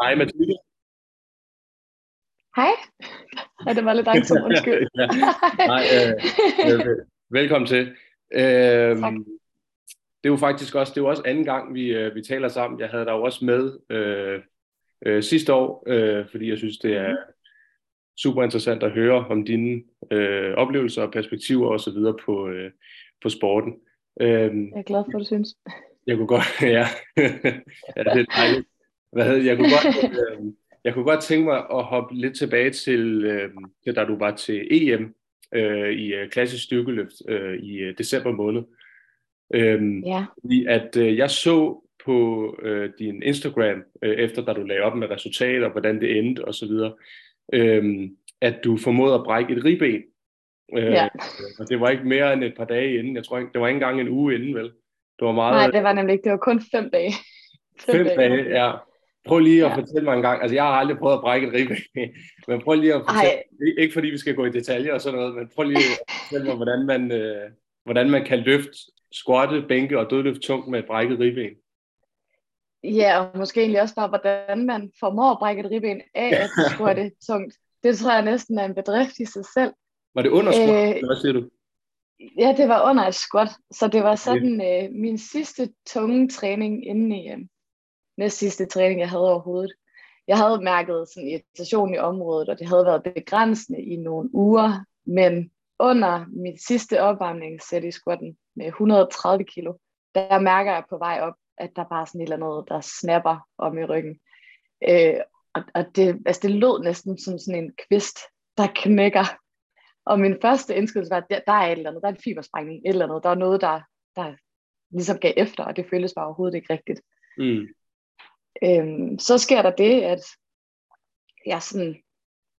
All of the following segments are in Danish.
Hej Mathilde. Hej. Ja, det var lidt langsomt, undskyld. ja. Nej, øh, øh, velkommen til. Øh, Tak. det er jo faktisk også, det er jo også anden gang, vi, øh, vi taler sammen. Jeg havde dig jo også med øh, øh, sidste år, øh, fordi jeg synes, det er super interessant at høre om dine øh, oplevelser og perspektiver og så videre på, øh, på sporten. Øh, Jeg er glad for, at du synes. jeg kunne godt, ja, ja det er dejligt. Hvad hedder, jeg kunne godt, øh, jeg kunne godt tænke mig at hoppe lidt tilbage til, øh, til da du var til EM øh, i øh, klassisk styrkeløft øh, i øh, december måned. Øhm, Ja, fordi at øh, jeg så på øh, din Instagram, øh, efter da du lagde op med resultater, hvordan det endte og så videre, øh, at du formåede at brække et ribben. Øh, ja. Og det var ikke mere end et par dage inden. Jeg tror ikke, det var ikke engang en uge inden, vel? Det var meget Nej, det var nemlig ikke. Det var kun fem dage. fem dage, ja. Prøv lige at Ja. fortælle mig en gang. Altså, jeg har aldrig prøvet at brække et ribben, men prøv lige at fortælle, ikke- ikke fordi vi skal gå i detaljer og sådan noget, men prøv lige at fortælle mig, hvordan man, øh, hvordan man kan løfte, squatte, bænke og dødløft tungt med et brækket ribben. Ja, og måske egentlig også bare, hvordan man formår at brække et ribben af, at det tungt. Det tror jeg næsten er en bedrift i sig selv. Var det under squat, Øh, hvad siger du? Ja, det var under et squat, så det var sådan øh, min sidste tunge træning inden i øh, næst sidste træning, jeg havde overhovedet. Jeg havde mærket sådan irritation i området, og det havde været begrænsende i nogle uger, men under mit sidste opvarmningssæt i squatten med 130 kilo, der mærker jeg på vej op, at der bare er sådan et eller andet, der snapper om i ryggen. Øh, og og det, altså det lød næsten som sådan en kvist, der knækker. Og min første indskydelse var, at der, der er et eller andet, der er en fibersprængning, et eller andet. Der er noget, der, der ligesom gav efter, og det føltes bare overhovedet ikke rigtigt. Mm. Øhm, så sker der det, at jeg sådan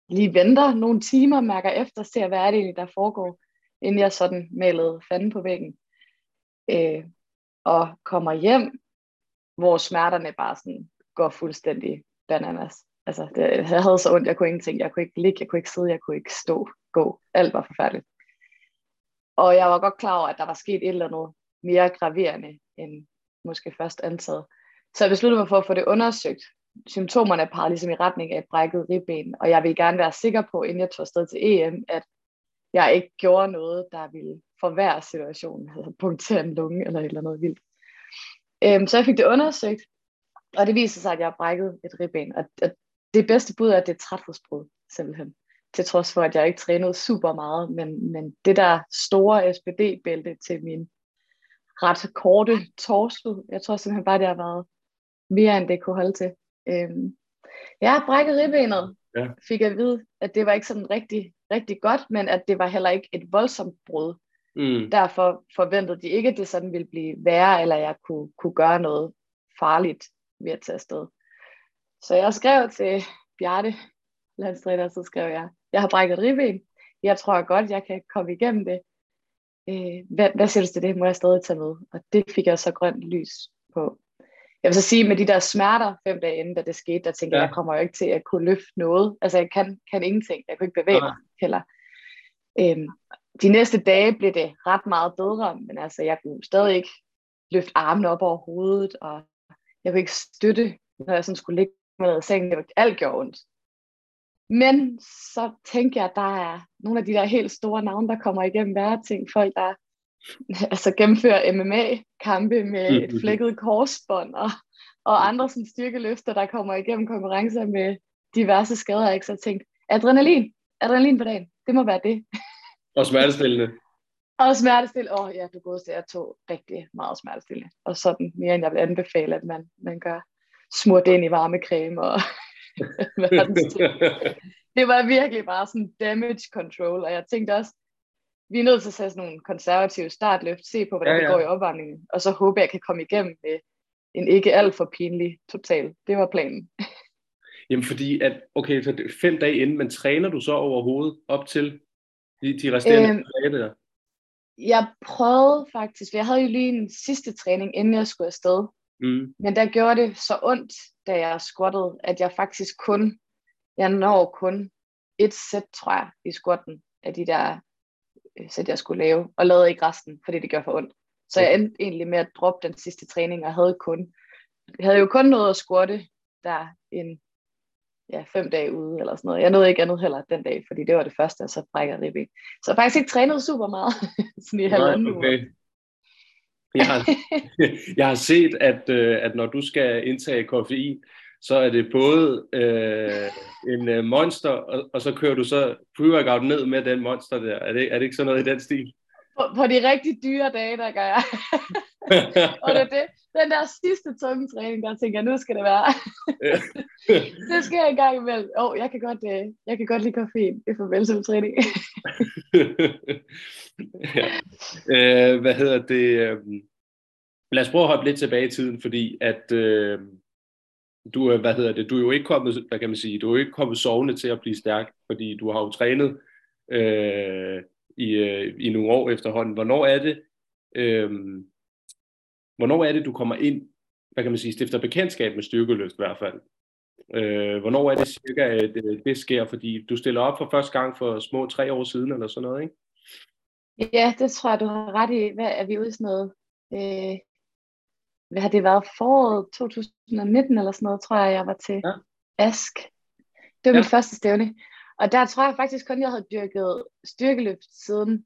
lige venter nogle timer, mærker efter, ser hvad er det egentlig, der foregår, inden jeg sådan malede fanden på væggen. Øh, og kommer hjem, hvor smerterne bare sådan går fuldstændig bananas. Altså, det, jeg havde så ondt, jeg kunne ingenting, jeg kunne ikke ligge, jeg kunne ikke sidde, jeg kunne ikke stå, gå. Alt var forfærdeligt. Og jeg var godt klar over, at der var sket et eller andet mere graverende, end måske først antaget. Så jeg besluttede mig for at få det undersøgt. Symptomerne pegede ligesom i retning af et brækket ribben, og jeg ville gerne være sikker på, inden jeg tog afsted til EM, at jeg ikke gjorde noget, der ville forværre situationen, altså punktere en lunge eller et eller andet vildt. Øhm, så jeg fik det undersøgt, og det viser sig, at jeg har brækket et ribben. Og og det bedste bud er, at det er træthedsbrud, simpelthen. Til trods for, at jeg ikke trænede super meget, men, men det der store SPD-bælte til min ret korte torso, jeg tror simpelthen bare, det har været mere, end det kunne holde til. Øhm, jeg har brækket ribbenet, Ja. fik jeg at vide, at det var ikke sådan rigtig, rigtig godt, men at det var heller ikke et voldsomt brud. Mm. Derfor forventede de ikke, at det sådan ville blive værre, eller jeg kunne, kunne gøre noget farligt ved at tage afsted. Så jeg skrev til Bjarte, landstræner, så skrev jeg, jeg har brækket et ribben. Jeg tror godt, jeg kan komme igennem det. Øh, hvad, hvad siger du til det? Må jeg stadig tage med? Og det fik jeg så grønt lys på. Jeg vil så sige, med de der smerter fem dage inden, da det skete, der tænkte jeg, Ja. jeg kommer jo ikke til at kunne løfte noget. Altså, jeg kan, kan ingenting. Jeg kunne ikke bevæge mig heller. Øhm, de næste dage blev det ret meget bedre, men altså, jeg kunne stadig ikke løfte armene op over hovedet, og jeg kunne ikke støtte, når jeg sådan skulle ligge med i sengen. Det var, alt gjorde ondt. Men så tænker jeg, at der er nogle af de der helt store navne, der kommer igennem værre ting. Folk, der altså gennemfører MMA-kampe med et Mhm. flækket korsbånd, og, og andre sådan styrkeløfter, der kommer igennem konkurrencer med diverse skader. Ikke? Så jeg tænkte, adrenalin, adrenalin på dagen, det må være det. Og smertestillende. Og smertestillende, åh oh, ja, du godeste, jeg tog rigtig meget smertestillende. Og sådan mere, end jeg vil anbefale, at man, man gør. Smurt ind i varmecreme og verdens ting. Det var virkelig bare sådan damage control, og jeg tænkte også, vi er nødt til at tage sådan nogle konservative startløft, se på, hvordan Ja, ja, det går i opvarmningen, og så håbe, jeg kan komme igennem med en ikke alt for pinlig total. Det var planen. Jamen fordi, at, okay, så fem dage inden, men træner du så overhovedet op til de, de resterende Øhm, dage der? Jeg prøvede faktisk, for jeg havde jo lige en sidste træning, inden jeg skulle afsted, Mm. Men der gjorde det så ondt, da jeg squattede, at jeg faktisk kun, jeg når kun et sæt, tror jeg, i squatten af de der sæt, jeg skulle lave, og lavede ikke resten, fordi det gjorde for ondt. Så jeg endte egentlig med at droppe den sidste træning, og havde kun, jeg havde jo kun noget at squatte der en ja, fem dage ude eller sådan noget. Jeg nåede ikke andet heller den dag, fordi det var det første, og så brækker ribben. Så jeg har faktisk ikke trænet super meget, sådan i halvanden okay. uge. Jeg har, jeg har set, at, øh, at når du skal indtage koffein, så er det både øh, en øh, monster, og, og så kører du så pre-workout ned med den monster der. Er det, er det ikke sådan noget i den stil? På, på de rigtig dyre dage, der gør jeg. og det det. Den der sidste tunge træning, der tænker jeg, nu skal det være. det sker en gang imellem. Åh, oh, jeg kan godt, øh, jeg kan godt lide koffein. Det er farvel træning. ja. øh, hvad hedder det? Øh, lad os prøve at hoppe lidt tilbage i tiden, fordi at øh, du, er, hvad hedder det, du er jo ikke kommet, hvad kan man sige, du er jo ikke kommet sovende til at blive stærk, fordi du har jo trænet øh, i, øh, i nogle år efterhånden. Hvornår er det, øh, hvornår er det, du kommer ind, hvad kan man sige, stifter bekendtskab med styrkeløft i hvert fald? Øh, hvornår er det cirka, at det, det sker? Fordi du stiller op for første gang for små tre år siden, eller sådan noget, ikke? Ja, det tror jeg, du har ret i. Hvad er vi ude i sådan noget? Øh, hvad har det været? Foråret 2019 eller sådan noget, tror jeg, jeg var til ja. Ask. Det var ja. mit første stævne. Og der tror jeg faktisk kun, jeg havde dyrket styrkeløb siden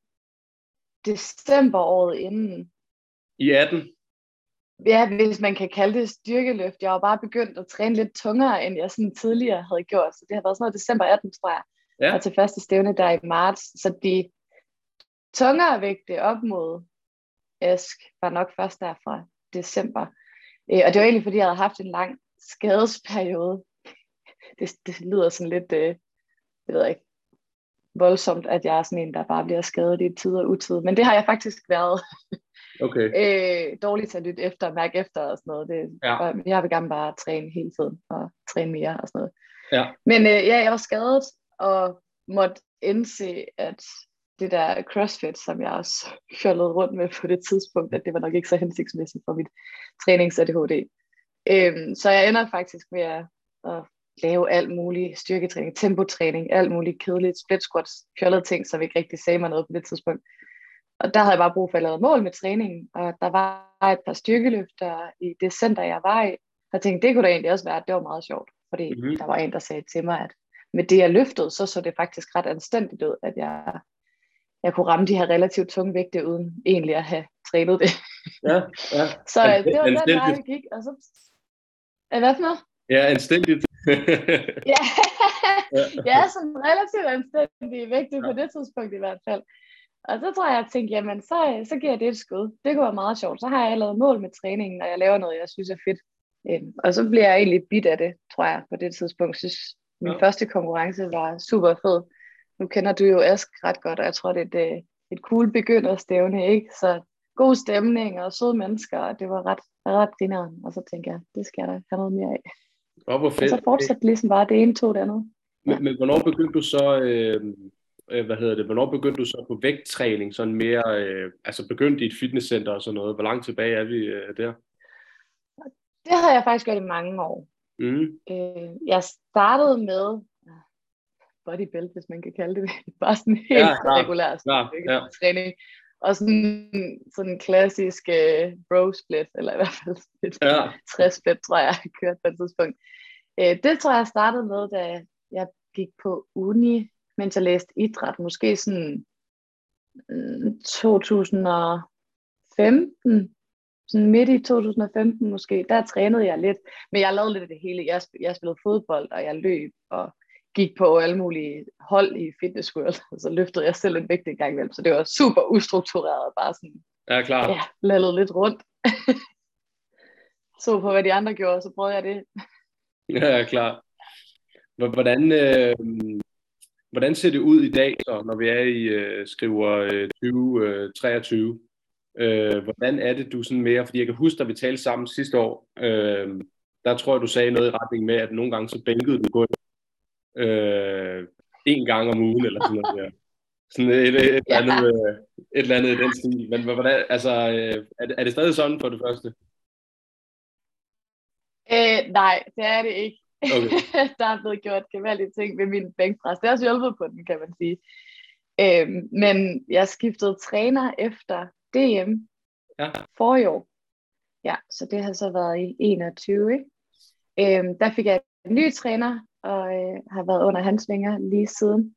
december året inden. I 18? Ja, hvis man kan kalde det styrkeløft. Jeg var bare begyndt at træne lidt tungere, end jeg sådan tidligere havde gjort. Så det har været sådan noget december 18, tror jeg. Ja. Og til første stævne der i marts. Så de tungere vægte op mod Ask var nok først der fra december. Øh, og det var egentlig, fordi jeg havde haft en lang skadesperiode. Det, det lyder sådan lidt, øh, jeg ved ikke, voldsomt, at jeg er sådan en, der bare bliver skadet i tid og utid. Men det har jeg faktisk været okay. øh, dårligt til at lytte efter, mærke efter og sådan noget. Det, ja. og jeg vil gerne bare træne hele tiden og træne mere og sådan noget. Ja. Men øh, ja, jeg var skadet og måtte indse, at det der CrossFit, som jeg også fjollede rundt med på det tidspunkt, at det var nok ikke så hensigtsmæssigt for mit trænings-ADHD. Øhm, så jeg ender faktisk med at, at lave alt muligt styrketræning, tempotræning, alt muligt kedeligt, split squats, fjollede ting, som ikke rigtig sagde mig noget på det tidspunkt. Og der havde jeg bare brug for at lave mål med træningen, og der var et par styrkeløfter i det center, jeg var i. Jeg tænkte, det kunne da egentlig også være, at det var meget sjovt, fordi mm-hmm. der var en, der sagde til mig, at med det, jeg løftede, så så det faktisk ret anstændigt ud, at jeg jeg kunne ramme de her relativt tunge vægte, uden egentlig at have trænet det. Ja, ja. så øh, det var den vej, vi gik. Og så... Hvad for noget? Ja, anstændigt. ja, ja, sådan relativt anstændig vægte ja. på det tidspunkt i hvert fald. Og så tror jeg, at jeg tænkte, jamen så, så giver jeg det et skud. Det kunne være meget sjovt. Så har jeg lavet mål med træningen, og jeg laver noget, jeg synes er fedt. Øhm, og så bliver jeg egentlig bit af det, tror jeg, på det tidspunkt. Jeg synes, min ja. første konkurrence var super fed nu kender du jo Ask ret godt, og jeg tror, det er et, øh, et cool begynderstævne, ikke? Så god stemning og søde mennesker, og det var ret, ret grineren. Og så tænker jeg, det skal jeg da have noget mere af. Og hvor fedt. Og så fortsatte ligesom bare det ene, to det andet. Ja. Men, men hvornår begyndte du så, øh, øh, hvad hedder det, hvornår begyndte du så på vægttræning, sådan mere, øh, altså begyndte i et fitnesscenter og sådan noget, hvor langt tilbage er vi øh, der? Det har jeg faktisk gjort i mange år. Mm. Øh, jeg startede med bodybuild, hvis man kan kalde det. Bare sådan helt ja, klar, regulær klar, ja. træning. Og sådan, sådan en klassisk uh, bro split, eller i hvert fald et ja. 60 split, tror jeg, jeg kørt på et tidspunkt. Uh, det tror jeg, jeg startede med, da jeg gik på uni, mens jeg læste idræt. Måske sådan 2015, mm, sådan midt i 2015 måske, der trænede jeg lidt, men jeg lavede lidt af det hele. Jeg, jeg spillede fodbold, og jeg løb, og gik på alle mulige hold i Fitness World, og så løftede jeg selv en vægt en gang imellem, så det var super ustruktureret, bare sådan, ja, klar. ja, lallet lidt rundt. så på, hvad de andre gjorde, så prøvede jeg det. ja, klar. Hvordan, øh, hvordan ser det ud i dag, så, når vi er i øh, skriver øh, 2023? Øh, hvordan er det, du sådan mere, fordi jeg kan huske, at vi talte sammen sidste år, øh, der tror jeg, du sagde noget i retning med, at nogle gange så bænkede du gulvet øh, en gang om ugen, eller sådan noget. Ja. Sådan et, et, et, ja. andet, øh, et eller andet i den stil. Men hvordan, altså, øh, er, det, er det stadig sådan for det første? Øh, nej, det er det ikke. Okay. der er blevet gjort gevaldige ting ved min bænkpres. Det har også hjulpet på den, kan man sige. Øh, men jeg skiftede træner efter DM ja. for i år. Ja, så det har så været i 21, ikke? Øhm, der fik jeg en ny træner, og øh, har været under hans vinger lige siden.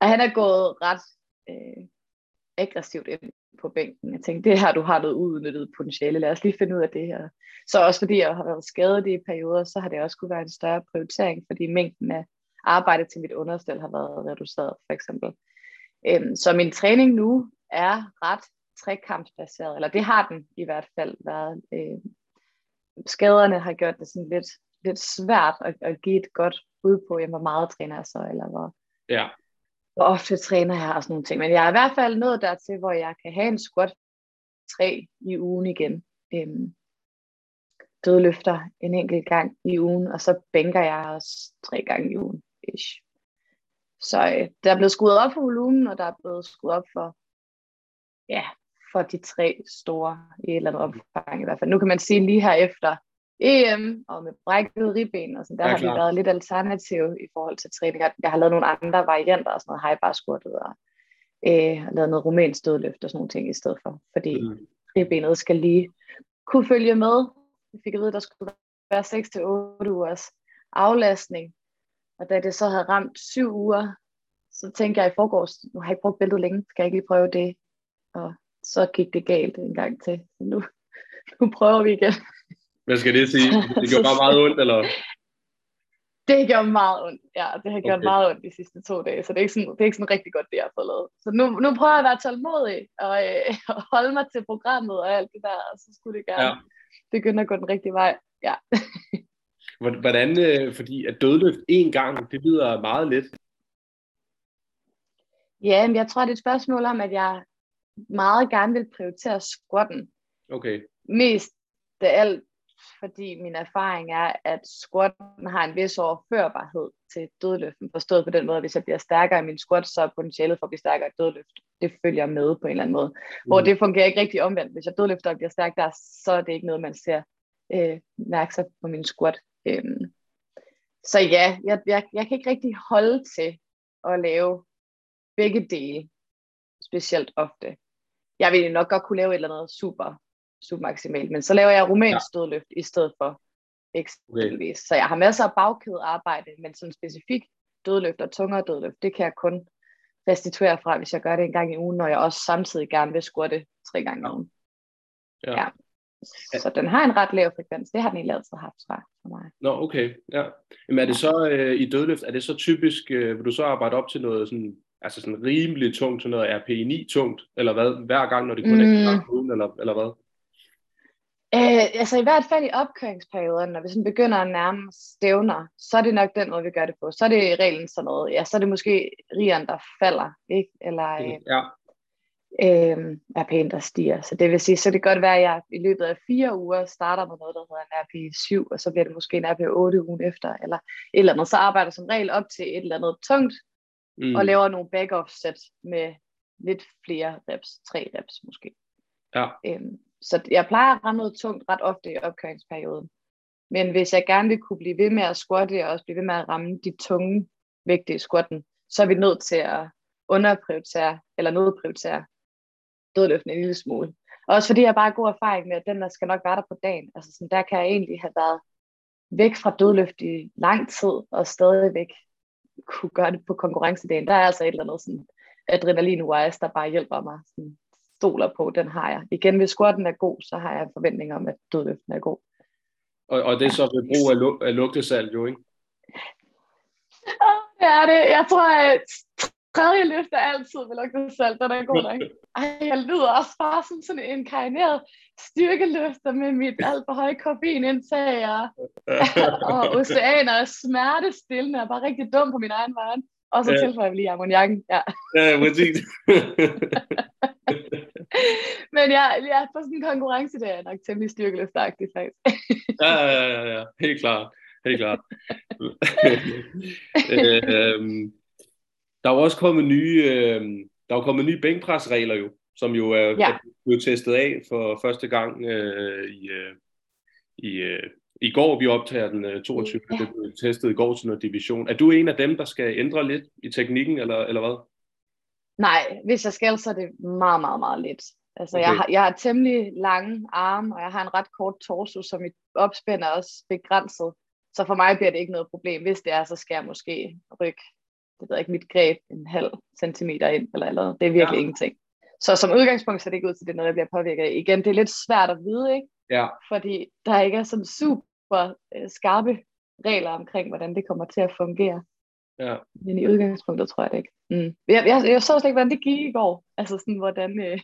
Og han er gået ret øh, aggressivt ind på bænken. Jeg tænkte, det her, du har noget udnyttet potentiale. Lad os lige finde ud af det her. Så også fordi jeg har været skadet i perioder, så har det også kunne være en større prioritering, fordi mængden af arbejde til mit understel har været reduceret, for eksempel. Øhm, så min træning nu er ret trekampsbaseret, eller det har den i hvert fald været. Øh, skaderne har gjort det sådan lidt, lidt svært at, at give et godt bud på, jamen, hvor meget træner jeg så, eller hvor, ja. hvor ofte træner jeg og sådan nogle ting. Men jeg er i hvert fald nået dertil, hvor jeg kan have en squat tre i ugen igen. Øhm, dødløfter en enkelt gang i ugen, og så bænker jeg også tre gange i ugen. Ish. Så øh, der er blevet skruet op for volumen, og der er blevet skruet op for, ja, for de tre store i et eller andet omfang i hvert fald. Nu kan man sige lige her efter EM og med brækket ribben og sådan, der ja, har vi været lidt alternativ i forhold til træning. Jeg har lavet nogle andre varianter, og sådan noget high bar squattet og øh, lavet noget rumænsk dødløft og sådan nogle ting i stedet for, fordi mm. ribbenet skal lige kunne følge med. Jeg fik at vide, at der skulle være 6-8 ugers aflastning, og da det så havde ramt 7 uger, så tænkte jeg i forgårs, nu har jeg ikke brugt bæltet længe, skal jeg ikke lige prøve det? Og så gik det galt en gang til. Så nu, nu prøver vi igen. Hvad skal det sige? Det gjorde bare meget ondt, eller? Det gjorde meget ondt, ja. Det har gjort okay. meget ondt de sidste to dage, så det er ikke sådan, det er ikke sådan rigtig godt, det jeg har fået lavet. Så nu, nu prøver jeg at være tålmodig og, øh, holde mig til programmet og alt det der, og så skulle det gerne ja. begynde at gå den rigtige vej. Ja. Hvordan, øh, fordi at dødløft én gang, det lyder meget let. Ja, men jeg tror, det er et spørgsmål om, at jeg meget gerne vil prioritere squatten. Okay. Mest af alt, fordi min erfaring er, at squatten har en vis overførbarhed til dødløften, forstået på den måde, at hvis jeg bliver stærkere i min squat, så er potentialet for at blive stærkere i dødløft, det følger med på en eller anden måde. Mm. Hvor det fungerer ikke rigtig omvendt. Hvis jeg dødløfter og bliver stærk der, så er det ikke noget, man ser øh, mærke sig på min squat. Øhm. Så ja, jeg, jeg, jeg kan ikke rigtig holde til at lave begge dele specielt ofte jeg ville nok godt kunne lave et eller andet super, super maksimalt, men så laver jeg rumænsk ja. dødløft i stedet for eksempelvis. Okay. Så jeg har masser af bagkædearbejde, men sådan specifikt dødløft og tungere dødløft, det kan jeg kun restituere fra, hvis jeg gør det en gang i ugen, når jeg også samtidig gerne vil squatte tre gange i ugen. Ja. ja. Så den har en ret lav frekvens. Det har den i altid haft for mig. Nå, okay. Ja. Jamen er det så øh, i dødløft, er det så typisk, øh, vil du så arbejde op til noget sådan altså sådan rimelig tungt, sådan noget RPI 9 tungt, eller hvad, hver gang, når det kun mm. er en ugen, eller, eller hvad? Øh, altså i hvert fald i opkøringsperioden, når vi sådan begynder at nærme stævner, så er det nok den måde, vi gør det på. Så er det reglen sådan noget, ja, så er det måske rigeren, der falder, ikke? Eller øh, ja. øh, RP'en, der stiger. Så det vil sige, så det kan godt være, at jeg i løbet af fire uger starter med noget, der hedder en RP 7, og så bliver det måske en RP 8 ugen efter, eller et eller andet. Så arbejder som regel op til et eller andet tungt, mm. og laver nogle back-off sæt med lidt flere reps, tre reps måske. Ja. Øhm, så jeg plejer at ramme noget tungt ret ofte i opkøringsperioden. Men hvis jeg gerne vil kunne blive ved med at squatte, og også blive ved med at ramme de tunge vægte i squatten, så er vi nødt til at underprioritere, eller nedprioritere dødløften en lille smule. Også fordi jeg bare har god erfaring med, at den der skal nok være der på dagen. Altså sådan, der kan jeg egentlig have været væk fra dødløft i lang tid, og stadigvæk kunne gøre det på konkurrencedagen. Der er altså et eller andet sådan adrenalin wise, der bare hjælper mig. Sådan, stoler på, den har jeg. Igen, hvis squatten er god, så har jeg en forventning om, at dødløften er god. Og, og det er så ved brug af, lu- af lugtesalt, jo ikke? Ja, det er det. Jeg tror, at tredje løft er altid med lugtesalt, den er god nok. Ej, jeg lyder også bare som sådan en karineret styrkeløfter med mit alt for høje koffeinindtag og, og oceaner og smertestillende og bare rigtig dum på min egen vej. Og så ja. tilføjer vi lige ammoniakken. Ja, ja præcis. Men jeg, jeg er på sådan en konkurrence, der er nok temmelig styrkeløftagtig faktisk. ja, ja, ja, ja, helt klart. Helt klart. øhm, der er jo også kommet nye, øh, der er kommet nye bænkpresregler jo, som jo er, ja. er blevet testet af for første gang øh, i, øh, i, øh, i går. Vi optager den 22. Ja. Det blev testet i går til noget division. Er du en af dem, der skal ændre lidt i teknikken, eller, eller hvad? Nej, hvis jeg skal, så er det meget, meget, meget lidt. Altså, okay. jeg, har, jeg har temmelig lange arme, og jeg har en ret kort torso, så mit opspænd er også begrænset. Så for mig bliver det ikke noget problem. Hvis det er, så skal jeg måske rykke det ved jeg ikke, mit greb en halv centimeter ind, eller eller Det er virkelig ja. ingenting. Så som udgangspunkt så er det ikke ud til, det er noget, jeg bliver påvirket af. Igen, det er lidt svært at vide, ikke? Ja. Fordi der ikke er sådan super øh, skarpe regler omkring, hvordan det kommer til at fungere. Ja. Men i udgangspunktet tror jeg det ikke. Mm. Jeg, jeg, jeg så slet ikke, hvordan det gik i går. Altså sådan, hvordan øh,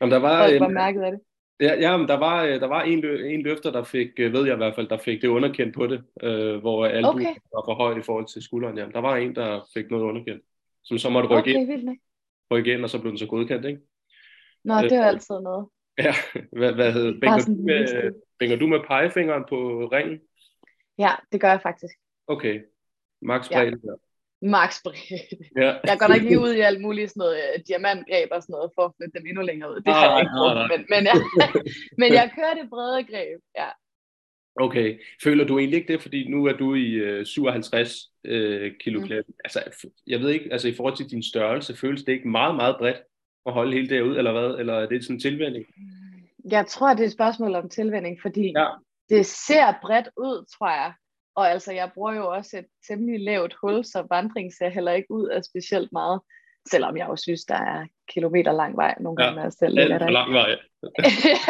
Jamen, der var, folk var mærket af det. Ja, ja men der var, øh, der var en, en løfter, der fik, øh, ved jeg i hvert fald, der fik det underkendt på det, øh, hvor albuen okay. var for højt i forhold til skulderen. Ja. Der var en, der fik noget underkendt, som så måtte rykke okay, ind, rykke ind, og så blev den så godkendt, ikke? Nå, det er øh, altid noget. Ja, hvad, hvad hedder, bænger, du med, bænger du med pegefingeren på ringen? Ja, det gør jeg faktisk. Okay, max ja. bredde der. Max bredde. Ja. Jeg går nok lige ud i alt muligt sådan noget uh, diamantgreb og sådan noget, for at flytte dem endnu længere ud. Det ah, har jeg ikke brugt, men, men, jeg, men jeg kører det brede greb, ja. Okay. Føler du egentlig ikke det, fordi nu er du i uh, 57 uh, kilo mm. Altså, jeg ved ikke, altså i forhold til din størrelse, føles det ikke meget, meget bredt at holde hele det ud, eller hvad? Eller er det sådan en tilvænding? Jeg tror, det er et spørgsmål om tilvænding, fordi ja. det ser bredt ud, tror jeg. Og altså, jeg bruger jo også et temmelig lavt hul, så vandring ser heller ikke ud af specielt meget. Selvom jeg jo synes, der er kilometer lang vej nogle gange, ja, selv ligger der. lang vej.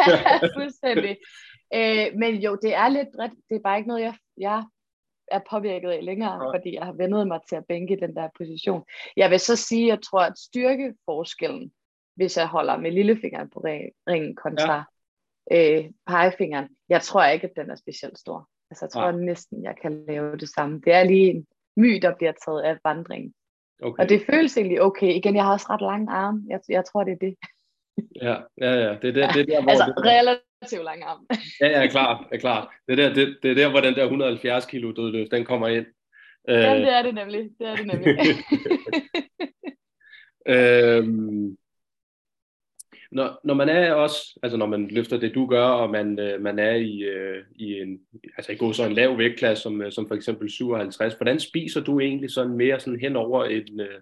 ja, fuldstændig. Øh, men jo, det er lidt bredt. Det er bare ikke noget, jeg, jeg er påvirket af længere, ja. fordi jeg har vendet mig til at bænke den der position. Jeg vil så sige, at jeg tror, at styrkeforskellen, hvis jeg holder med lillefingeren på ringen kontra ja. øh, pegefingeren, jeg tror ikke, at den er specielt stor. Altså jeg tror ja. næsten, jeg kan lave det samme. Det er lige en my, der bliver taget af vandringen. Okay. Og det føles egentlig okay. Igen, jeg har også ret lange arme. Jeg, jeg tror, det er det. Ja, ja, ja. Det er der, det er der hvor altså, det relativt lange arme. ja, ja, klar, er klar. Det er, der, det, det er der, hvor den der 170 kilo dødløft, den kommer ind. Ja, det er det nemlig. Det er det nemlig. øhm, når, når man er også, altså når man løfter det du gør, og man, øh, man er i, øh, i en, altså i går så en lav vægtklasse, som, øh, som for eksempel 57, hvordan spiser du egentlig sådan mere sådan hen over en, øh,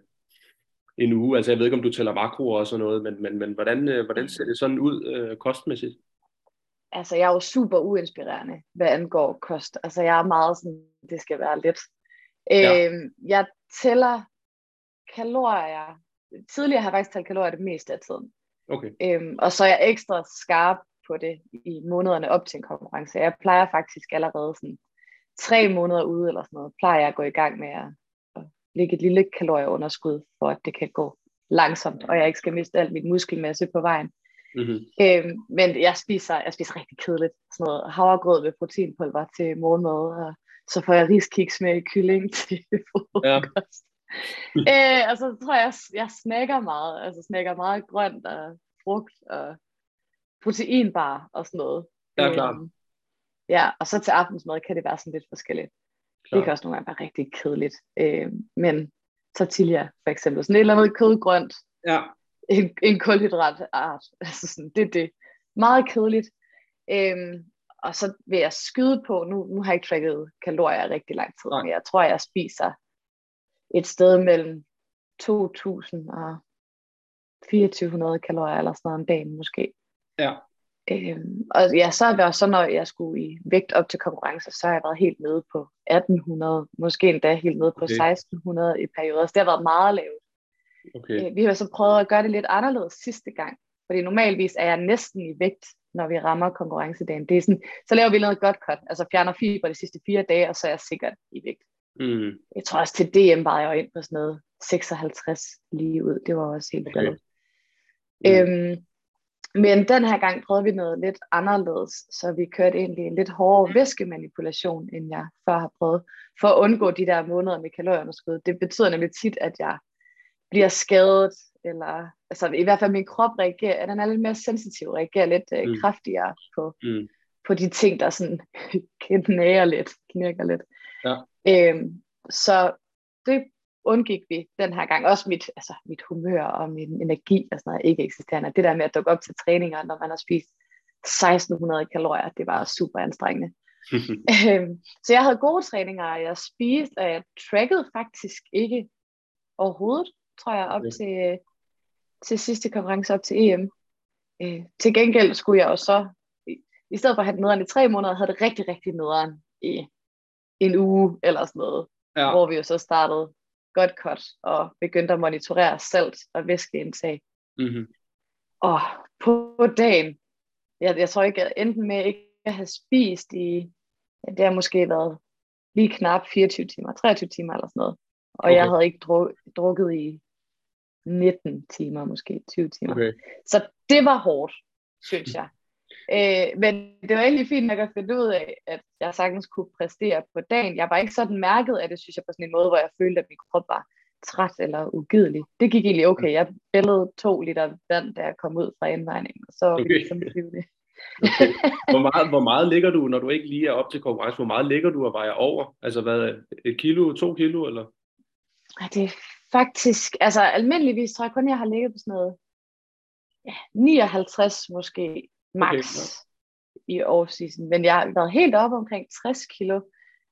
en uge? Altså jeg ved ikke, om du tæller makroer og sådan noget, men, men, men hvordan, øh, hvordan ser det sådan ud øh, kostmæssigt? Altså jeg er jo super uinspirerende, hvad angår kost. Altså jeg er meget sådan, det skal være lidt. Ja. Øh, jeg tæller kalorier. Tidligere har jeg faktisk talt kalorier det meste af tiden. Okay. Øhm, og så er jeg ekstra skarp på det i månederne op til en konkurrence. Jeg plejer faktisk allerede sådan tre måneder ude eller sådan noget, plejer jeg at gå i gang med at, at lægge et lille kalorieunderskud, for at det kan gå langsomt, og jeg ikke skal miste alt mit muskelmasse på vejen. Mm-hmm. Øhm, men jeg spiser, jeg spiser rigtig kedeligt. Sådan noget havregrød med proteinpulver til morgenmad, og så får jeg riskiks med kylling til frokost. Ja. øh, og så tror jeg, jeg snakker meget. Altså snakker meget grønt og frugt og proteinbar og sådan noget. Ja, klart. Øhm, ja, og så til aftensmad kan det være sådan lidt forskelligt. Klar. Det kan også nogle gange være rigtig kedeligt. Øh, men tortilla for eksempel, sådan et eller andet kødgrønt. Ja. En, en kulhydratart. Altså sådan, det er det. Meget kedeligt. Øhm, og så vil jeg skyde på, nu, nu har jeg ikke tracket kalorier rigtig lang tid, Nej. men jeg tror, jeg spiser et sted mellem 2.000 og 2400 kalorier eller sådan noget om dagen måske. Ja. Øhm, og ja, så har jeg så når jeg skulle i vægt op til konkurrencer, så har jeg været helt nede på 1800, måske endda helt nede på okay. 1600 i perioder. Så det har været meget lavt. Okay. Øh, vi har så prøvet at gøre det lidt anderledes sidste gang, fordi normalvis er jeg næsten i vægt, når vi rammer konkurrencedagen. Det er sådan, så laver vi noget godt cut, altså fjerner fiber de sidste fire dage, og så er jeg sikkert i vægt. Mm. Jeg tror også til DM var jeg ind på sådan noget 56 lige ud. Det var også helt okay. Mm. Øhm, men den her gang prøvede vi noget lidt anderledes, så vi kørte egentlig en lidt hårdere væskemanipulation, end jeg før har prøvet, for at undgå de der måneder med kalorieunderskud. Det betyder nemlig tit, at jeg bliver skadet, eller altså i hvert fald min krop reagerer, den er lidt mere sensitiv, reagerer lidt øh, mm. kraftigere på, mm. på de ting, der sådan knæger lidt, knirker lidt. Ja. Øhm, så det undgik vi den her gang. Også mit, altså, mit humør og min energi og sådan noget ikke eksisterende. Det der med at dukke op til træninger, når man har spist 1600 kalorier, det var super anstrengende. øhm, så jeg havde gode træninger, og jeg spiste, og jeg trackede faktisk ikke overhovedet, tror jeg, op ja. til, til sidste konkurrence, op til EM. Øh, til gengæld skulle jeg jo så, i, i stedet for at have det nederen i tre måneder, havde det rigtig, rigtig nederen i en uge eller sådan noget, Ja. hvor vi jo så startede godt cut og begyndte at monitorere salt og væskeindtag. Mm-hmm. Og på dagen, jeg, jeg tror ikke, jeg endte med ikke at have spist i, ja, det har måske været lige knap 24 timer, 23 timer eller sådan noget. Og okay. jeg havde ikke druk, drukket i 19 timer, måske 20 timer. Okay. Så det var hårdt, synes jeg. Øh, men det var egentlig fint nok at finde ud af, at jeg sagtens kunne præstere på dagen. Jeg var ikke sådan mærket af det, synes jeg, på sådan en måde, hvor jeg følte, at min krop var træt eller ugidelig. Det gik egentlig okay. Jeg bællede to liter vand, da jeg kom ud fra indvejningen, og så var Okay. ligesom flyvende. Okay. Hvor, meget, hvor meget ligger du, når du ikke lige er op til konkurrence? Hvor meget ligger du og vejer over? Altså hvad, et kilo, to kilo, eller? Ej, det er faktisk, altså almindeligvis tror jeg kun, jeg har ligget på sådan noget ja, 59 måske max Okay, i off-season. Men jeg har været helt oppe omkring 60 kilo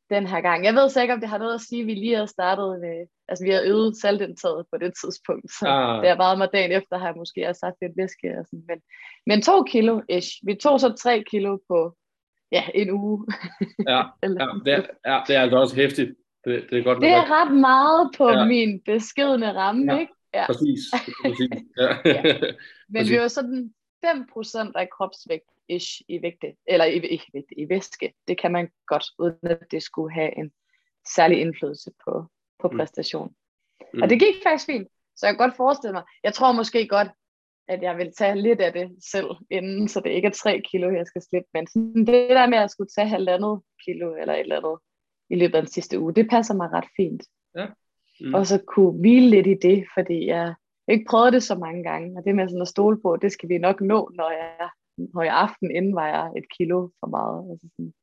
den her gang. Jeg ved så ikke, om det har noget at sige, at vi lige har startet med, altså vi har øget saltindtaget på det tidspunkt, så Ah. det har været mig dagen efter, har jeg måske også haft lidt væske og sådan, men, men to kilo ish. Vi tog så tre kilo på ja, en uge. Ja, ja, det, er, ja, det er altså også hæftigt. Det, det er godt det er ret meget på Ja. ja. min beskedne ramme, Ja. ikke? Ja. Præcis. præcis. Ja. Men Præcis. vi var sådan 5% af kropsvægt ish i vægte, eller i, i, vægt, i væske. Det kan man godt, uden at det skulle have en særlig indflydelse på, på Mm. præstation. Mm. Og det gik faktisk fint. Så jeg kan godt forestille mig, jeg tror måske godt, at jeg vil tage lidt af det selv inden, så det ikke er 3 kilo, jeg skal slippe. Men sådan det der med at skulle tage halvandet kilo eller et eller andet i løbet af den sidste uge, det passer mig ret fint. Mm. Og så kunne hvile lidt i det, fordi jeg ikke prøvet det så mange gange. Og det med sådan at stole på, det skal vi nok nå, når jeg, når jeg aften inden vejer et kilo for meget. Altså sådan,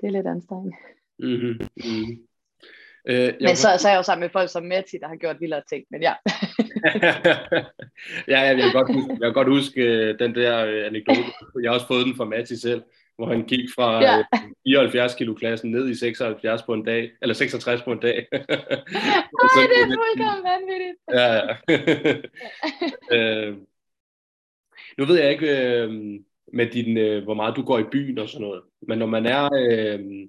det er lidt anstrengende. Mm-hmm. Mm-hmm. Øh, jeg Men så, så er jeg jo sammen med folk som Matti, der har gjort vildere ting. Men ja, ja, jeg kan godt huske, jeg kan godt huske øh, den der øh, anekdote. Jeg har også fået den fra Matti selv, hvor han gik fra Ja. øh, 74 kilo klassen ned i 76 på en dag, eller 66 på en dag. Ej, det er fuldkommen vanvittigt. Ja, ja. øh, nu ved jeg ikke øh, med din, øh, hvor meget du går i byen og sådan noget, men når man er, øh,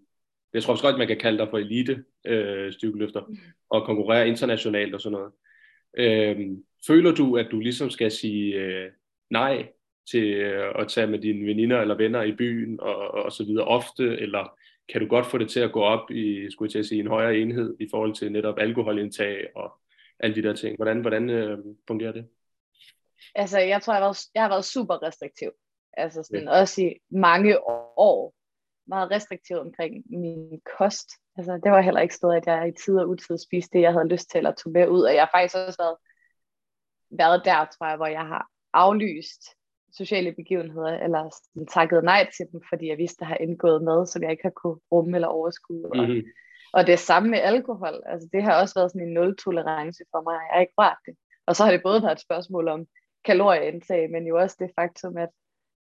jeg tror også godt, man kan kalde dig for elite øh, styrkeløfter og konkurrere internationalt og sådan noget. Øh, føler du, at du ligesom skal sige øh, nej til øh, at tage med dine veninder eller venner i byen og, og så videre ofte, eller kan du godt få det til at gå op i, skulle jeg til at sige, en højere enhed i forhold til netop alkoholindtag og alle de der ting. Hvordan, hvordan øh, fungerer det? Altså, jeg tror, jeg har været, jeg har været super restriktiv. Altså sådan, ja. også i mange år. Meget restriktiv omkring min kost. Altså, det var heller ikke stået, at jeg i tid og utid spiste det, jeg havde lyst til, eller tog med ud. Og jeg har faktisk også været, været der, tror jeg, hvor jeg har aflyst sociale begivenheder, eller sådan, takket nej til dem, fordi jeg vidste, at har indgået med, som jeg ikke har kunne rumme eller overskue. Og, Mm-hmm. og det samme med alkohol. Altså, det har også været sådan en nul-tolerance for mig. Jeg har ikke rørt det. Og så har det både været et spørgsmål om kalorieindtag, men jo også det faktum, at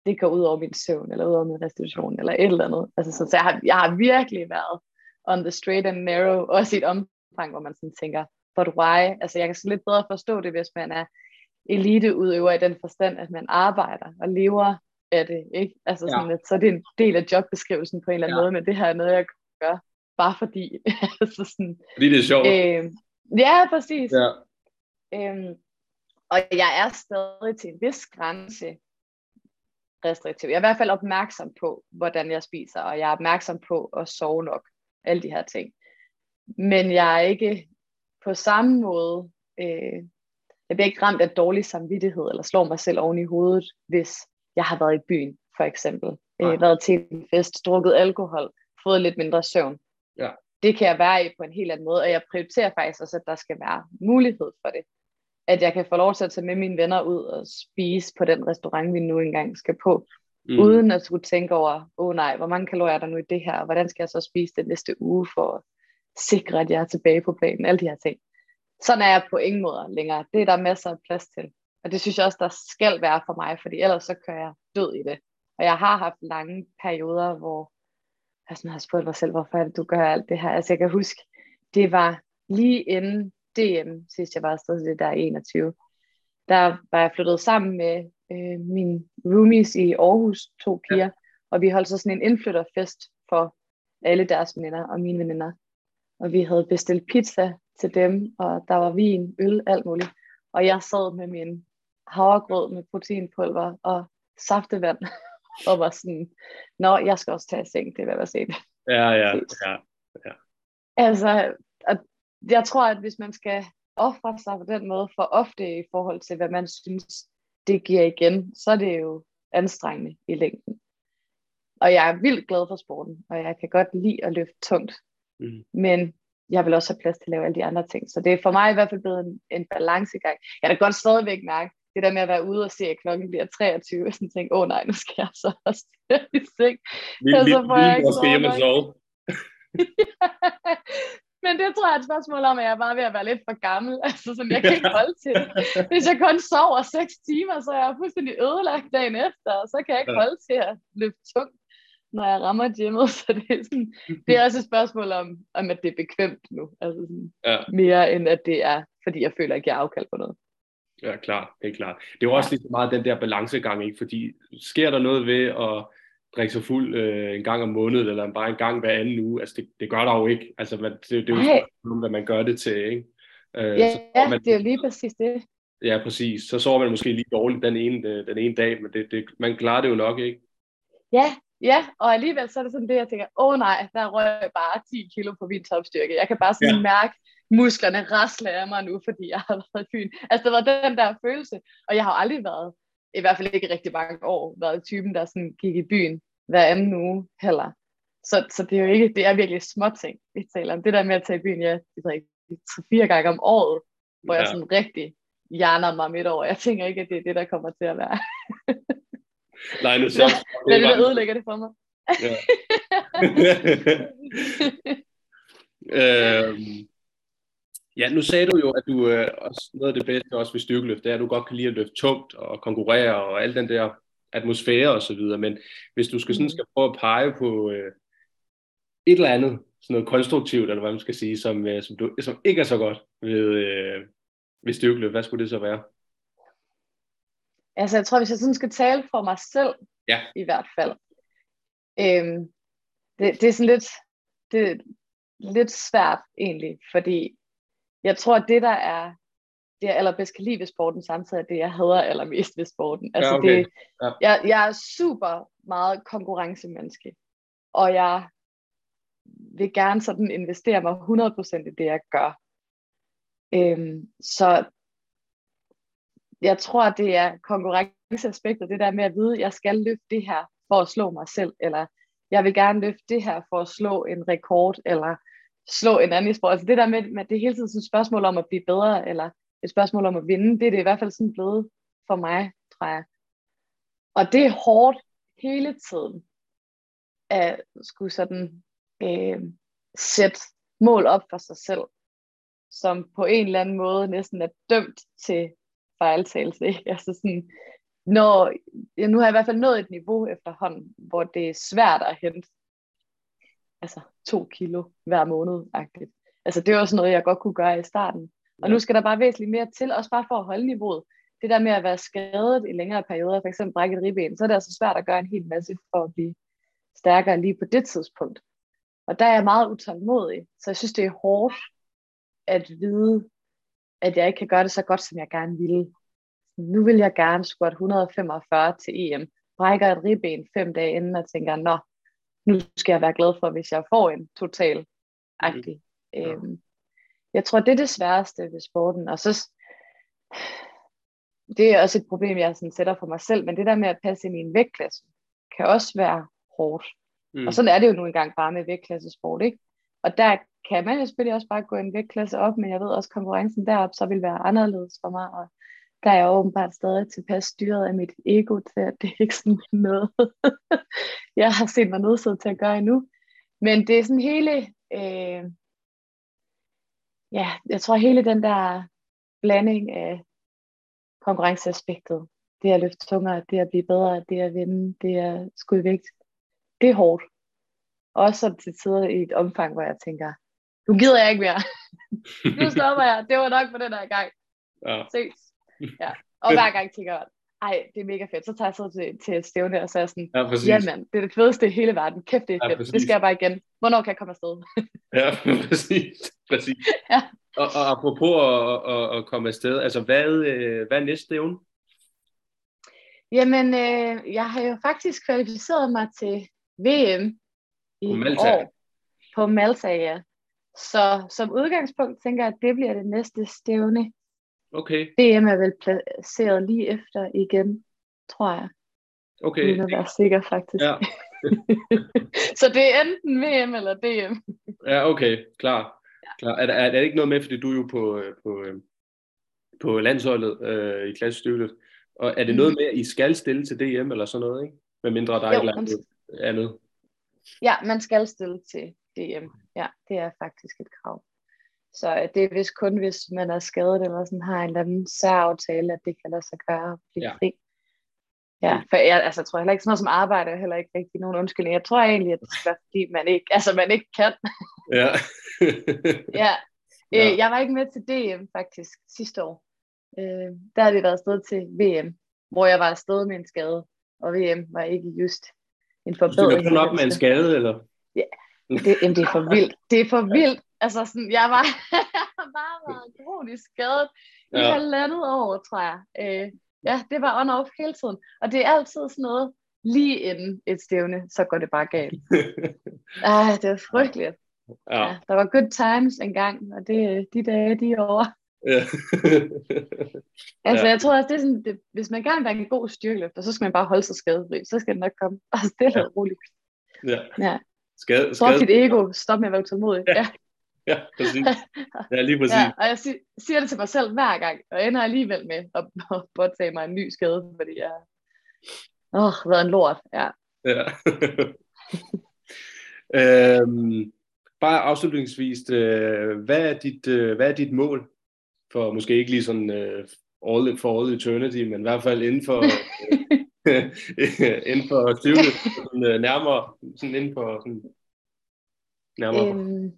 det går ud over min søvn, eller ud over min restitution, eller et eller andet. Altså, så, så jeg, har, jeg har virkelig været on the straight and narrow, også i et omfang, hvor man sådan tænker, but why? Altså, jeg kan så lidt bedre forstå det, hvis man er eliteudøver i den forstand, at man arbejder og lever af det, ikke? Altså Ja. sådan, at så er det en del af jobbeskrivelsen på en eller anden Ja. måde, men det her er noget, jeg gør, bare fordi. altså sådan, Fordi det er sjovt. øh, ja, præcis. ja. Øhm, og jeg er stadig til en vis grænse restriktiv. Jeg er i hvert fald opmærksom på, hvordan jeg spiser, og jeg er opmærksom på at sove nok. Alle de her ting. Men jeg er ikke på samme måde, øh, jeg bliver ikke ramt af dårlig samvittighed, eller slår mig selv oven i hovedet, hvis jeg har været i byen, for eksempel. Nej. Øh, været til en fest, drukket alkohol, fået lidt mindre søvn. Ja. Det kan jeg være i på en helt anden måde, og jeg prioriterer faktisk også, at der skal være mulighed for det at jeg kan få lov til at tage med mine venner ud og spise på den restaurant, vi nu engang skal på, Mm. mm. uden at skulle tænke over, åh oh, nej, hvor mange kalorier er der nu i det her, og hvordan skal jeg så spise det næste uge for at sikre, at jeg er tilbage på planen, alle de her ting. Sådan er jeg på ingen måde længere. Det er der masser af plads til. Og det synes jeg også, der skal være for mig, fordi ellers så kører jeg død i det. Og jeg har haft lange perioder, hvor jeg sådan har spurgt mig selv, hvorfor er det, du gør alt det her? Altså jeg kan huske, det var lige inden DM, sidst jeg var afsted, det der er 21. Der var jeg flyttet sammen med øh, mine roomies i Aarhus, to piger, ja. og vi holdt så sådan en indflytterfest for alle deres veninder og mine veninder. Og vi havde bestilt pizza til dem, og der var vin, øl, alt muligt. Og jeg sad med min havregrød med proteinpulver og saftevand, og var sådan, nå, jeg skal også tage seng, det er hvad jeg set. Ja, ja, ja, ja. Altså, jeg tror, at hvis man skal ofre sig på den måde for ofte i forhold til, hvad man synes, det giver igen, så er det jo anstrengende i længden. Og jeg er vildt glad for sporten, og jeg kan godt lide at løfte tungt. Mm. Men jeg vil også have plads til at lave alle de andre ting. Så det er for mig i hvert fald blevet en, en balancegang. Jeg kan godt stadigvæk mærke, det der med at være ude og se, at klokken bliver 23, og sådan tænke, åh oh, nej, nu skal jeg så også i seng. Vi, vi, så får vi, jeg ikke skal hjem og sove. Men det tror jeg er et spørgsmål om, at jeg er bare ved at være lidt for gammel. Altså, sådan, jeg kan ikke holde til det. Hvis jeg kun sover 6 timer, så er jeg fuldstændig ødelagt dagen efter, og så kan jeg ikke holde til at løfte tungt, når jeg rammer gymmet. Så det er, sådan, det er også et spørgsmål om, om at det er bekvemt nu. Altså sådan, ja. Mere end at det er, fordi jeg føler, at jeg er afkald på noget. Ja, klart. Det er klart. Det er jo også lige så meget den der balancegang, ikke? fordi sker der noget ved at drikke sig fuld øh, en gang om måneden, eller bare en gang hver anden uge. Altså, det, det gør der jo ikke. Altså, man, det, det er jo sådan, hvad man gør det til, ikke? Øh, ja, så man, det er jo lige præcis det. Ja, præcis. Så sover man måske lige dårligt den ene, øh, den ene dag, men det, det, man klarer det jo nok, ikke? Ja, ja, og alligevel så er det sådan det, jeg tænker, åh oh, nej, der røg bare 10 kilo på min topstyrke. Jeg kan bare sådan ja. mærke musklerne rasle af mig nu, fordi jeg har været i byen. Altså, det var den der følelse, og jeg har aldrig været i hvert fald ikke rigtig mange år, været typen, der sådan gik i byen hver anden uge heller. Så, så det er jo ikke, det er virkelig små ting, vi taler om. Det der med at tage i byen, ja, det er ikke tre-fire gange om året, hvor ja. jeg sådan rigtig hjerner mig midt over. Jeg tænker ikke, at det er det, der kommer til at være. Nej, nu så. Det er det, der ødelægger det for mig. Ja. øhm, Ja, nu sagde du jo, at du øh, også, noget af det bedste også ved styrkeløft, det er, at du godt kan lide at løfte tungt og konkurrere og al den der atmosfære og så videre, men hvis du skal, sådan, mm. skal prøve at pege på øh, et eller andet, sådan noget konstruktivt, eller hvad man skal sige, som, øh, som, du, som ikke er så godt ved, øh, ved styrkeløft, hvad skulle det så være? Altså, jeg tror, hvis jeg sådan skal tale for mig selv, ja. i hvert fald, øhm, det, det er sådan lidt, det er lidt svært egentlig, fordi jeg tror, at det, der er det, jeg allerbedst kan lide ved sporten, samtidig er det, jeg hader allermest ved sporten. Altså, ja, okay. det, ja. jeg, jeg er super meget konkurrencemenneske, og jeg vil gerne sådan investere mig 100% i det, jeg gør. Øhm, så jeg tror, det er konkurrenceaspektet, det der med at vide, at jeg skal løfte det her for at slå mig selv, eller jeg vil gerne løfte det her for at slå en rekord, eller slå en anden i sport. Altså det der med, at det er hele tiden et spørgsmål om at blive bedre, eller et spørgsmål om at vinde, det er det i hvert fald sådan blevet for mig, tror jeg. Og det er hårdt hele tiden at skulle sådan øh, sætte mål op for sig selv, som på en eller anden måde næsten er dømt til fejltagelse. Ikke? Altså sådan, når, ja, nu har jeg i hvert fald nået et niveau efterhånden, hvor det er svært at hente altså, to kilo hver måned. -agtigt. Altså det var også noget, jeg godt kunne gøre i starten. Og ja. nu skal der bare væsentligt mere til, også bare for at holde niveauet. Det der med at være skadet i længere perioder, f.eks. brækket ribben, så er det altså svært at gøre en hel masse for at blive stærkere lige på det tidspunkt. Og der er jeg meget utålmodig, så jeg synes, det er hårdt at vide, at jeg ikke kan gøre det så godt, som jeg gerne ville. Nu vil jeg gerne squat 145 til EM, brækker et ribben fem dage inden og tænker, nå, nu skal jeg være glad for, hvis jeg får en total agtig. Mm. Ja. Øhm, jeg tror, det er det sværeste ved sporten. Og så, det er også et problem, jeg sådan sætter for mig selv, men det der med at passe ind i en vægtklasse, kan også være hårdt. Mm. Og sådan er det jo nu engang bare med vægtklassesport, ikke? Og der kan man jo selvfølgelig også bare gå en vægtklasse op, men jeg ved også, at konkurrencen derop så vil være anderledes for mig, og der er jeg åbenbart stadig tilpas styret af mit ego til, at det ikke sådan noget, jeg har set mig nødsaget til at gøre endnu. Men det er sådan hele, øh, ja, jeg tror hele den der blanding af konkurrenceaspektet, det at løfte tungere, det at blive bedre, det at vinde, det at skulle vægt, det er hårdt. Også til tider i et omfang, hvor jeg tænker, nu gider jeg ikke mere. nu stopper jeg. Det var nok for den her gang. Ja. Ses. Ja. Og hver gang tænker jeg, ej, det er mega fedt. Så tager jeg så til, til et stævne, og så er jeg sådan, Ja, præcis. jamen, det er det fedeste i hele verden. Kæft, det er Ja, fedt. præcis. det skal jeg bare igen. Hvornår kan jeg komme afsted? Ja, præcis. præcis. Ja. Og, og apropos at, at, at komme afsted, altså hvad, øh, hvad er næste stævne? Jamen, øh, jeg har jo faktisk kvalificeret mig til VM i På Malta. år. På Malta, ja. Så som udgangspunkt tænker jeg, at det bliver det næste stævne. Okay, VM er vel placeret lige efter igen, tror jeg. okay. Uden at være sikker, faktisk. Ja, så det er enten VM eller DM. ja okay, klar. klar. Er, der- er, er det ikke noget med, fordi du er jo på, øh, på, øh, på landsholdet øh, i klassestykket, og er det noget med, at I skal stille til DM eller sådan noget, ikke? Med mindre der er et Jo, eller man andet andet. Ja, man skal stille til DM. Ja, det er faktisk et krav. Så øh, det er vist kun, hvis man er skadet eller sådan har en eller anden særaftale, at det kan lade sig gøre at blive Ja. fri. Ja, for jeg, altså, jeg tror heller ikke sådan noget som arbejde er heller ikke rigtig nogen undskyldning. Jeg tror egentlig, at det skal være, fordi man ikke, altså, man ikke kan. Ja. Ja. Ja. Øh, jeg var ikke med til DM faktisk sidste år. Øh, der har det været afsted til VM, hvor jeg var afsted med en skade, og VM var ikke just en du forbedring. kun op med en skade, eller? Det, jamen, det er for vildt. Det er for vildt. Altså, sådan, jeg var bare været kronisk skadet i Ja. halvandet år, tror jeg. Øh, ja, det var on-off hele tiden. Og det er altid sådan noget, lige inden et stævne, så går det bare galt. Ej, det er frygteligt. ja. Ja, der var good times engang, og det, de dage, de er over. Ja. Altså, Ja. jeg tror også, det er sådan, det, hvis man gerne vil være en god styrkeløfter, så skal man bare holde sig skadefri. Så skal det nok komme. Bare stille og roligt. ja. Ja. Skade, Drop skade. dit ego. Stop med at være utålmodig. Ja. Ja. Ja, præcis. Ja, lige præcis. Ja, og jeg si- siger det til mig selv hver gang, og ender alligevel med at, at påtage mig en ny skade, fordi jeg åh, har været en lort. Ja. Ja. øhm, bare afslutningsvis, øh, hvad, er dit, øh, hvad er dit mål? For måske ikke lige sådan øh, all, for all eternity, men i hvert fald inden for, øh, inden for styrke, sådan, øh, nærmere, sådan inden for sådan, nærmere. Øhm,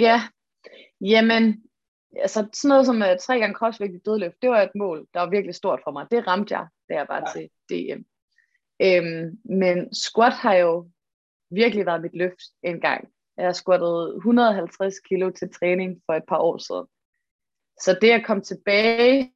ja, jamen, altså sådan noget som uh, tre gange crossvægt i dødløft, det var et mål, der var virkelig stort for mig. Det ramte jeg, da jeg var til DM. Øhm, men squat har jo virkelig været mit løft en gang. Jeg har squattet 150 kilo til træning for et par år siden. Så det at komme tilbage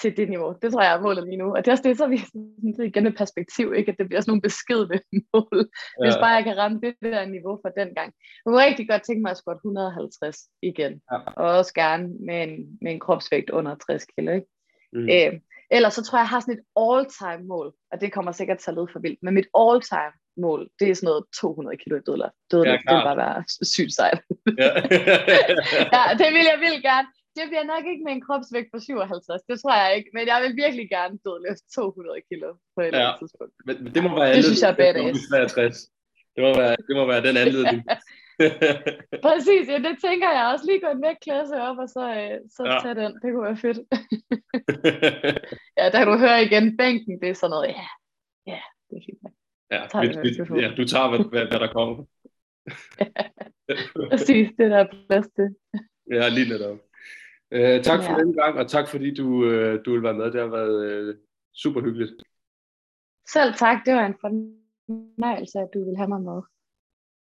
til det niveau, det tror jeg er målet lige nu. Og det er også det, så vi sådan, igen et perspektiv, ikke? at det bliver sådan nogle beskedne mål, ja. hvis bare jeg kan ramme det der niveau fra den gang. Jeg kunne rigtig godt tænke mig at squat 150 igen, Ja. og også gerne med en, med en kropsvægt under 60 kilo. Ikke? Mm. Øh, ellers så tror jeg, jeg har sådan et all-time mål, og det kommer sikkert til at lyde for vildt, men mit all-time mål, det er sådan noget 200 kilo i dødløft. Dødløft, Ja, det vil bare være sygt sejt. Ja. ja, det vil jeg vildt gerne. Det bliver nok ikke med en kropsvægt på 57, det tror jeg ikke, men jeg vil virkelig gerne dødløfte 200 kilo på et eller andet Ja. tidspunkt. Men, men det må være Det synes jeg er badass. til at komme til 63. Det må være, det må være den anledning. Præcis, ja, det tænker jeg også. Lige gå en vægtklasse op, og så, øh, så ja. tage den. Det kunne være fedt. ja, der kan du høre igen, bænken, det er sådan noget, ja, ja, det er fint. Ja, Tager vi, vi, ja, du tager, hvad, hvad, hvad der kommer. Præcis, det der er plads til. Ja, lige netop. Uh, tak for Ja. den gang, og tak fordi du, uh, du vil være med. Det har været uh, super hyggeligt. Selv tak, det var en fornøjelse, at du vil have mig med.